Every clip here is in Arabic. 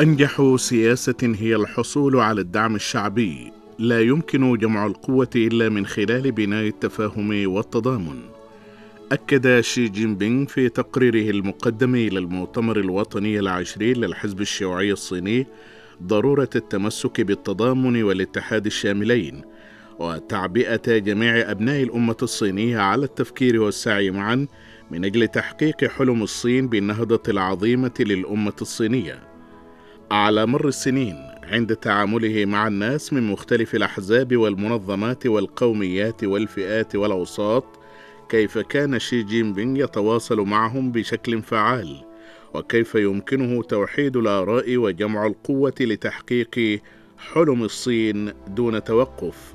أنجح سياسة هي الحصول على الدعم الشعبي. لا يمكن جمع القوة إلا من خلال بناء التفاهم والتضامن. أكد شي جين بينغ في تقريره المقدم إلى المؤتمر الوطني العشرين للحزب الشيوعي الصيني ضرورة التمسك بالتضامن والاتحاد الشاملين وتعبئة جميع أبناء الأمة الصينية على التفكير والسعي معا من أجل تحقيق حلم الصين بالنهضة العظيمة للأمة الصينية. على مر السنين عند تعامله مع الناس من مختلف الأحزاب والمنظمات والقوميات والفئات والأوساط كيف كان شي جين بينغ يتواصل معهم بشكل فعال وكيف يمكنه توحيد الآراء وجمع القوة لتحقيق حلم الصين دون توقف.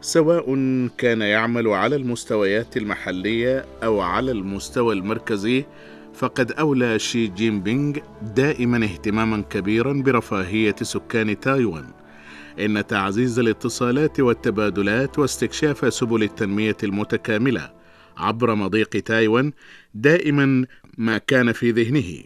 سواء كان يعمل على المستويات المحلية أو على المستوى المركزي فقد أولى شي جين بينغ دائما اهتماما كبيرا برفاهية سكان تايوان إن تعزيز الاتصالات والتبادلات واستكشاف سبل التنمية المتكاملة عبر مضيق تايوان دائما ما كان في ذهنه.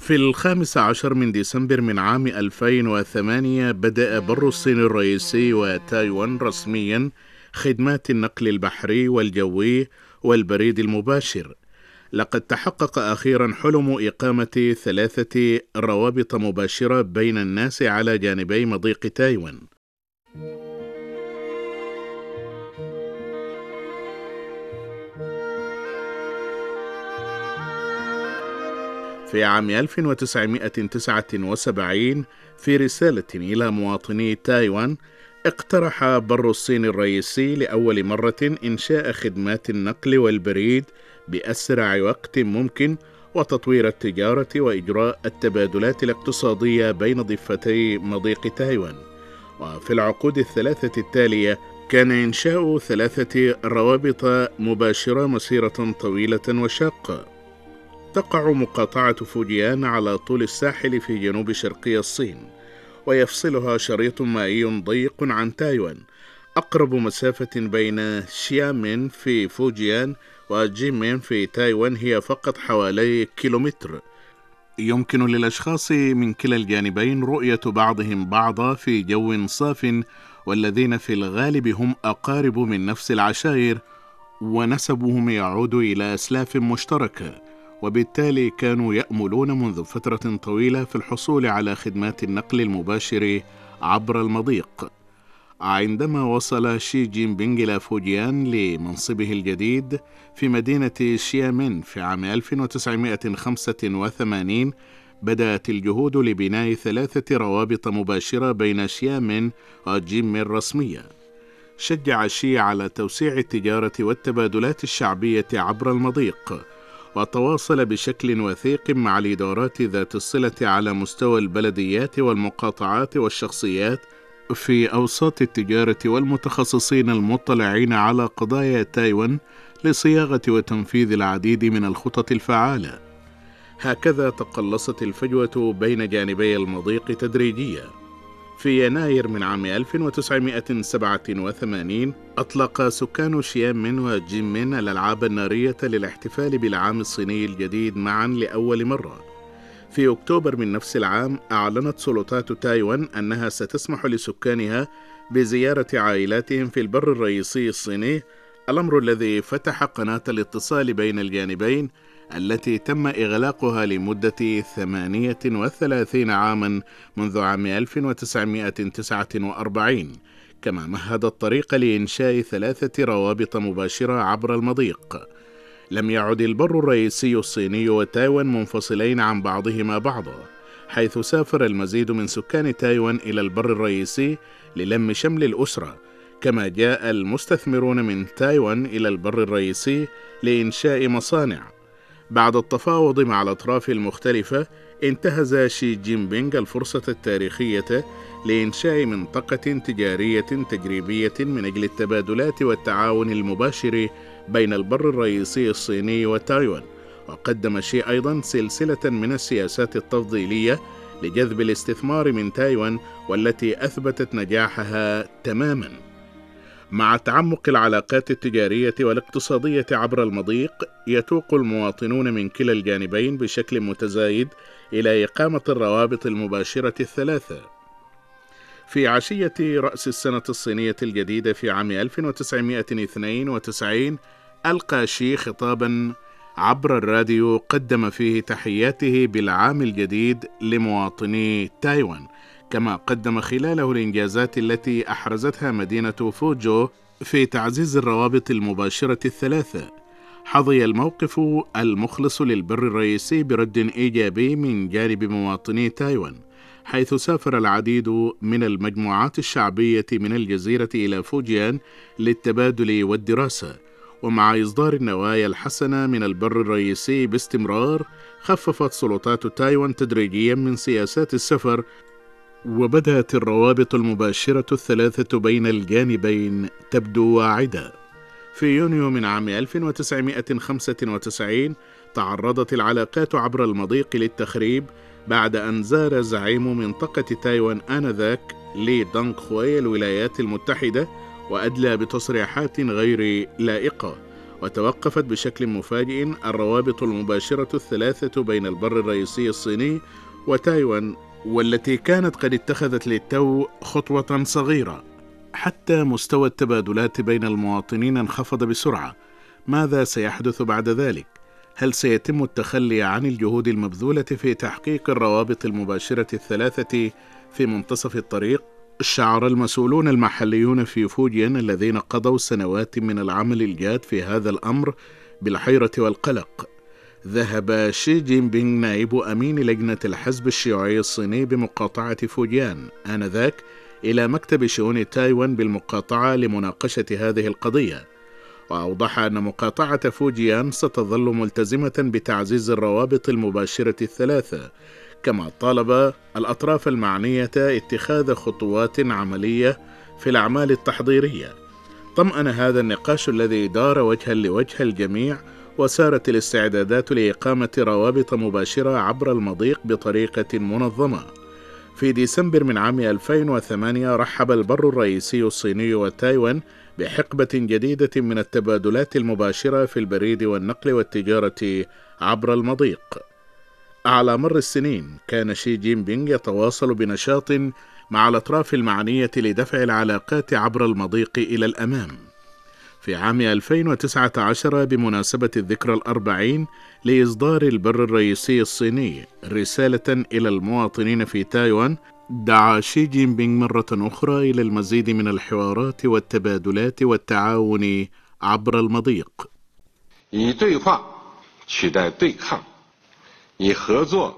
في الخامس عشر من ديسمبر من عام 2008 بدأ بر الصين الرئيسي وتايوان رسميا خدمات النقل البحري والجوي والبريد المباشر. لقد تحقق أخيرا حلم إقامة ثلاثة روابط مباشرة بين الناس على جانبي مضيق تايوان. في عام 1979 في رسالة إلى مواطني تايوان اقترح بر الصين الرئيسي لأول مرة إنشاء خدمات النقل والبريد بأسرع وقت ممكن وتطوير التجارة وإجراء التبادلات الاقتصادية بين ضفتي مضيق تايوان. وفي العقود الثلاثة التالية كان إنشاء ثلاثة روابط مباشرة مسيرة طويلة وشاقة. تقع مقاطعة فوجيان على طول الساحل في جنوب شرقي الصين. ويفصلها شريط مائي ضيق عن تايوان. أقرب مسافة بين شيامين في فوجيان وجيمين في تايوان هي فقط حوالي كيلومتر. يمكن للأشخاص من كلا الجانبين رؤية بعضهم بعضا في جو صاف والذين في الغالب هم أقارب من نفس العشائر ونسبهم يعود إلى أسلاف مشتركة. وبالتالي كانوا يأملون منذ فترة طويلة في الحصول على خدمات النقل المباشر عبر المضيق. عندما وصل شي جين بينغ إلى فوجيان لمنصبه الجديد في مدينة شيامين في عام 1985 بدأت الجهود لبناء ثلاثة روابط مباشرة بين شيامين وجيمين رسمية شجع شي على توسيع التجارة والتبادلات الشعبية عبر المضيق وتواصل بشكل وثيق مع الإدارات ذات الصلة على مستوى البلديات والمقاطعات والشخصيات في أوساط التجارة والمتخصصين المطلعين على قضايا تايوان لصياغة وتنفيذ العديد من الخطط الفعالة. هكذا تقلصت الفجوة بين جانبي المضيق تدريجيا. في يناير من عام 1987 أطلق سكان شيامين وجيمين الألعاب النارية للاحتفال بالعام الصيني الجديد معا لأول مرة. في أكتوبر من نفس العام أعلنت سلطات تايوان أنها ستسمح لسكانها بزيارة عائلاتهم في البر الرئيسي الصيني الأمر الذي فتح قناة الاتصال بين الجانبين التي تم إغلاقها لمدة 38 عاما منذ عام 1949 كما مهد الطريق لإنشاء ثلاثة روابط مباشرة عبر المضيق. لم يعد البر الرئيسي الصيني وتايوان منفصلين عن بعضهما بعضا حيث سافر المزيد من سكان تايوان إلى البر الرئيسي للم شمل الأسرة كما جاء المستثمرون من تايوان إلى البر الرئيسي لإنشاء مصانع. بعد التفاوض مع الأطراف المختلفة انتهز شي جين بينغ الفرصة التاريخية لإنشاء منطقة تجارية تجريبية من أجل التبادلات والتعاون المباشر بين البر الرئيسي الصيني وتايوان. وقدم شي أيضا سلسلة من السياسات التفضيلية لجذب الاستثمار من تايوان والتي أثبتت نجاحها تماما. مع تعمق العلاقات التجارية والاقتصادية عبر المضيق يتوق المواطنون من كلا الجانبين بشكل متزايد إلى إقامة الروابط المباشرة الثلاثة. في عشية رأس السنة الصينية الجديدة في عام 1992 ألقى شي خطابا عبر الراديو قدم فيه تحياته بالعام الجديد لمواطني تايوان كما قدم خلاله الإنجازات التي أحرزتها مدينة فوجو في تعزيز الروابط المباشرة الثلاثة. حظي الموقف المخلص للبر الرئيسي برد إيجابي من جانب مواطني تايوان حيث سافر العديد من المجموعات الشعبية من الجزيرة إلى فوجيان للتبادل والدراسة. ومع إصدار النوايا الحسنة من البر الرئيسي باستمرار خففت سلطات تايوان تدريجيا من سياسات السفر وبدأت الروابط المباشرة الثلاثة بين الجانبين تبدو واعدة. في يونيو من عام 1995 تعرضت العلاقات عبر المضيق للتخريب بعد أن زار زعيم منطقة تايوان آنذاك لي دونغ خوي الولايات المتحدة وأدلى بتصريحات غير لائقة وتوقفت بشكل مفاجئ الروابط المباشرة الثلاثة بين البر الرئيسي الصيني وتايوان والتي كانت قد اتخذت للتو خطوة صغيرة حتى مستوى التبادلات بين المواطنين انخفض بسرعة ماذا سيحدث بعد ذلك؟ هل سيتم التخلي عن الجهود المبذولة في تحقيق الروابط المباشرة الثلاثة في منتصف الطريق؟ شعر المسؤولون المحليون في فوجيان الذين قضوا سنوات من العمل الجاد في هذا الأمر بالحيرة والقلق ذهب شي جين بينغ نائب أمين لجنة الحزب الشيوعي الصيني بمقاطعة فوجيان آنذاك إلى مكتب شؤون تايوان بالمقاطعة لمناقشة هذه القضية. وأوضح أن مقاطعة فوجيان ستظل ملتزمة بتعزيز الروابط المباشرة الثلاثة كما طالب الأطراف المعنية اتخاذ خطوات عملية في الأعمال التحضيرية. طمأن هذا النقاش الذي دار وجها لوجه الجميع وسارت الاستعدادات لإقامة روابط مباشرة عبر المضيق بطريقة منظمة. في ديسمبر من عام 2008 رحب البر الرئيسي الصيني وتايوان بحقبة جديدة من التبادلات المباشرة في البريد والنقل والتجارة عبر المضيق. على مر السنين كان شي جين بينغ يتواصل بنشاط مع الأطراف المعنية لدفع العلاقات عبر المضيق إلى الأمام. في عام 2019 بمناسبة الذكرى الأربعين لإصدار البر الرئيسي الصيني رسالة إلى المواطنين في تايوان دعا شي جين بينغ مرة أخرى إلى المزيد من الحوارات والتبادلات والتعاون عبر المضيق. 以对话取代对抗，以合作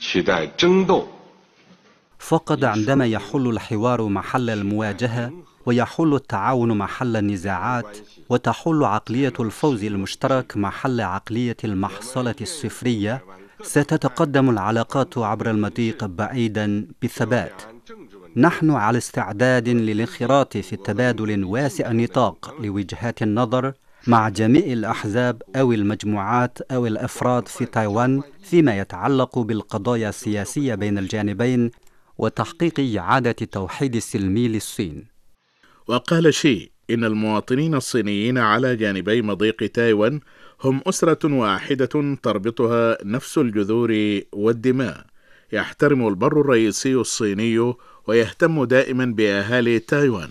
取代争斗。فقد عندما يحل الحوار محل المواجهة ويحل التعاون محل النزاعات وتحل عقلية الفوز المشترك محل عقلية المحصلة الصفريه ستتقدم العلاقات عبر المضيق بعيدا بثبات. نحن على استعداد للانخراط في التبادل واسع النطاق لوجهات النظر مع جميع الأحزاب أو المجموعات أو الأفراد في تايوان فيما يتعلق بالقضايا السياسية بين الجانبين وتحقيق إعادة التوحيد السلمي للصين. وقال شي إن المواطنين الصينيين على جانبي مضيق تايوان هم أسرة واحدة تربطها نفس الجذور والدماء. يحترم البر الرئيسي الصيني ويهتم دائما بأهالي تايوان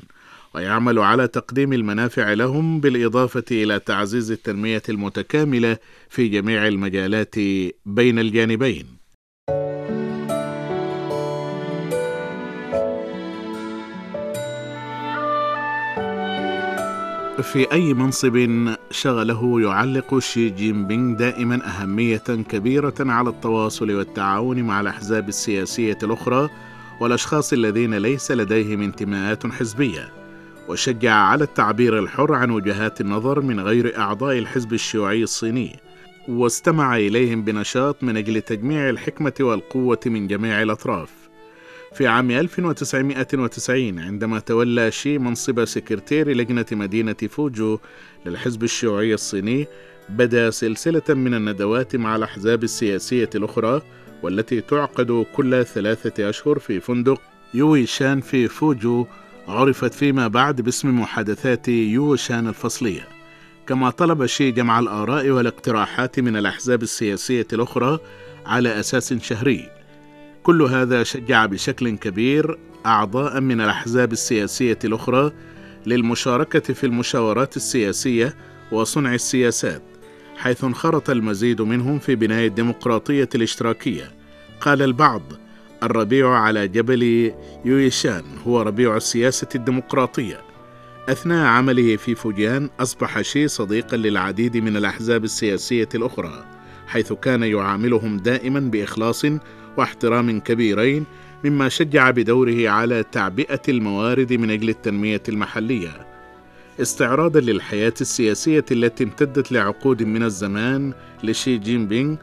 ويعمل على تقديم المنافع لهم بالإضافة إلى تعزيز التنمية المتكاملة في جميع المجالات بين الجانبين. في أي منصب شغله يعلق شي جين بينغ دائما أهمية كبيرة على التواصل والتعاون مع الأحزاب السياسية الأخرى والأشخاص الذين ليس لديهم انتماءات حزبية. وشجع على التعبير الحر عن وجهات النظر من غير أعضاء الحزب الشيوعي الصيني. واستمع إليهم بنشاط من أجل تجميع الحكمة والقوة من جميع الأطراف. في عام 1990 عندما تولى شي منصب سكرتير لجنة مدينة فوجو للحزب الشيوعي الصيني بدا سلسلة من الندوات مع الأحزاب السياسية الأخرى والتي تعقد كل ثلاثة أشهر في فندق يوي شان في فوجو عرفت فيما بعد باسم محادثات يوشان الفصلية. كما طلب شي جمع الآراء والاقتراحات من الأحزاب السياسية الأخرى على أساس شهري. كل هذا شجع بشكل كبير أعضاء من الأحزاب السياسية الأخرى للمشاركة في المشاورات السياسية وصنع السياسات حيث انخرط المزيد منهم في بناء الديمقراطية الاشتراكية. قال البعض الربيع على جبل يويشان هو ربيع السياسة الديمقراطية. أثناء عمله في فوجيان أصبح شي صديقا للعديد من الأحزاب السياسية الأخرى حيث كان يعاملهم دائما بإخلاص واحترام كبيرين مما شجع بدوره على تعبئة الموارد من أجل التنمية المحلية. استعراضا للحياة السياسية التي امتدت لعقود من الزمان لشي جين بينغ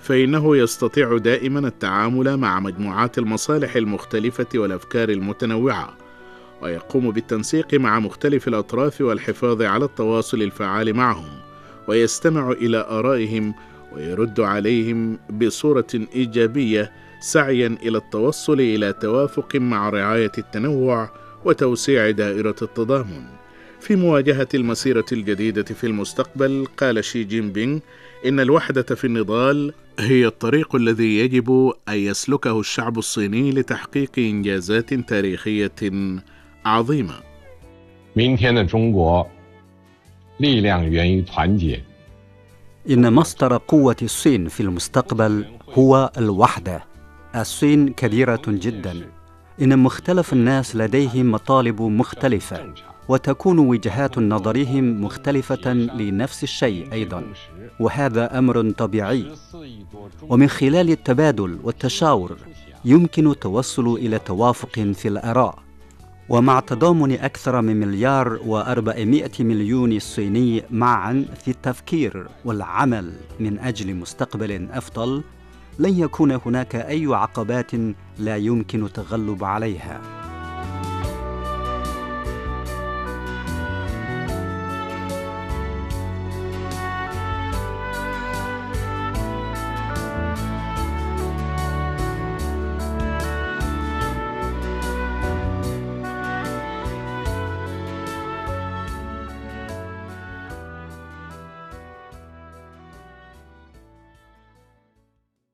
فإنه يستطيع دائما التعامل مع مجموعات المصالح المختلفة والأفكار المتنوعة ويقوم بالتنسيق مع مختلف الأطراف والحفاظ على التواصل الفعال معهم ويستمع إلى آرائهم ويرد عليهم بصورة إيجابية سعيا إلى التوصل إلى توافق مع رعاية التنوع وتوسيع دائرة التضامن. في مواجهة المسيرة الجديدة في المستقبل قال شي جين بينغ إن الوحدة في النضال هي الطريق الذي يجب أن يسلكه الشعب الصيني لتحقيق إنجازات تاريخية عظيمة. 明天的中国，力量源于团结。 إن مصدر قوة الصين في المستقبل هو الوحدة. الصين كبيرة جدا. إن مختلف الناس لديهم مطالب مختلفة وتكون وجهات نظرهم مختلفة لنفس الشيء أيضا وهذا أمر طبيعي ومن خلال التبادل والتشاور يمكن التوصل إلى توافق في الآراء ومع تضامن أكثر من مليار وأربعمائة مليون صيني معا في التفكير والعمل من أجل مستقبل أفضل لن يكون هناك أي عقبات لا يمكن التغلب عليها.